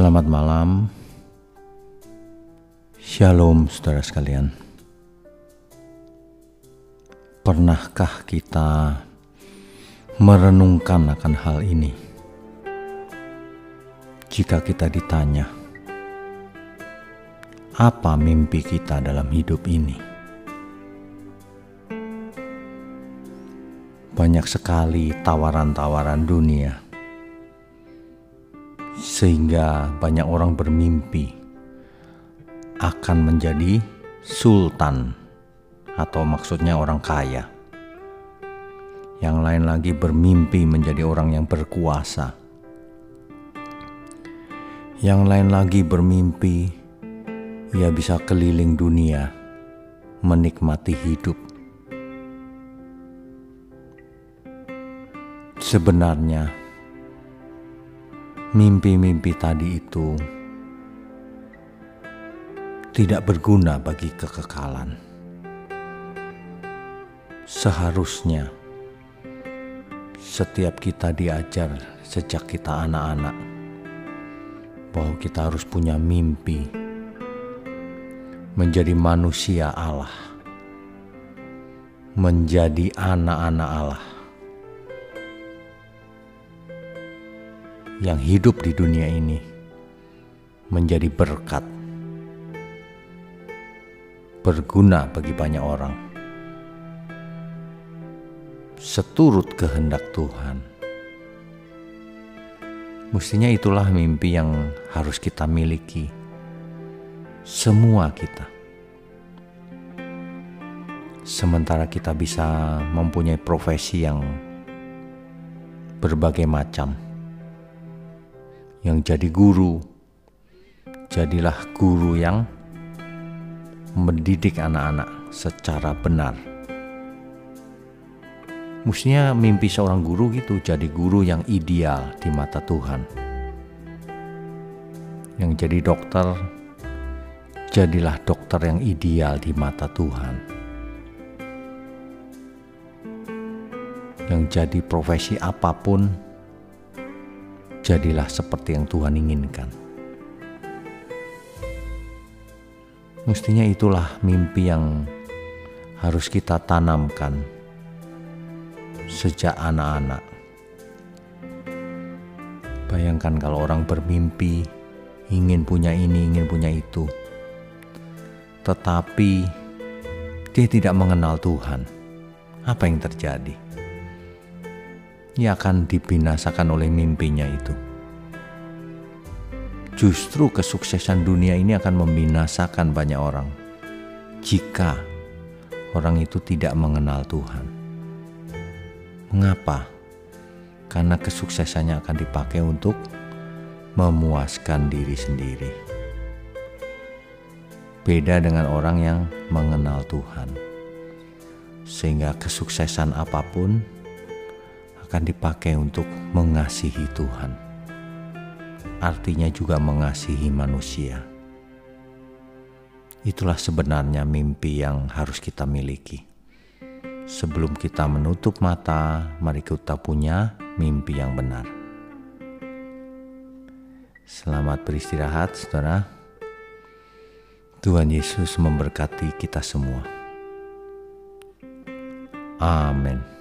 Selamat malam. Shalom saudara sekalian. Pernahkah kita merenungkan akan hal ini? Jika kita ditanya, apa mimpi kita dalam hidup ini? Banyak sekali tawaran-tawaran dunia sehingga banyak orang bermimpi akan menjadi sultan atau maksudnya orang kaya. Yang lain lagi bermimpi menjadi orang yang berkuasa. Yang lain lagi bermimpi ia bisa keliling dunia menikmati hidup. Sebenarnya mimpi-mimpi tadi itu tidak berguna bagi kekekalan. Seharusnya setiap kita diajar sejak kita anak-anak bahwa kita harus punya mimpi menjadi manusia Allah, menjadi anak-anak Allah. Yang hidup di dunia ini menjadi berkat, berguna bagi banyak orang, seturut kehendak Tuhan. Mestinya itulah mimpi yang harus kita miliki, semua kita. Sementara kita bisa mempunyai profesi yang berbagai macam yang jadi guru, jadilah guru yang mendidik anak-anak secara benar. Mestinya mimpi seorang guru gitu, jadi guru yang ideal di mata Tuhan. Yang jadi dokter, jadilah dokter yang ideal di mata Tuhan. Yang jadi profesi apa pun, jadilah seperti yang Tuhan inginkan. Mestinya itulah mimpi yang harus kita tanamkan sejak anak-anak. Bayangkan kalau orang bermimpi ingin punya ini, ingin punya itu, tetapi dia tidak mengenal Tuhan. Apa yang terjadi? Ia akan dibinasakan oleh mimpinya itu. Justru kesuksesan dunia ini akan membinasakan banyak orang jika orang itu tidak mengenal Tuhan. Mengapa? Karena kesuksesannya akan dipakai untuk memuaskan diri sendiri. Beda dengan orang yang mengenal Tuhan, sehingga kesuksesan apa pun akan dipakai untuk mengasihi Tuhan. Artinya juga mengasihi manusia. Itulah sebenarnya mimpi yang harus kita miliki. Sebelum kita menutup mata, mari kita punya mimpi yang benar. Selamat beristirahat, saudara. Tuhan Yesus memberkati kita semua. Amin.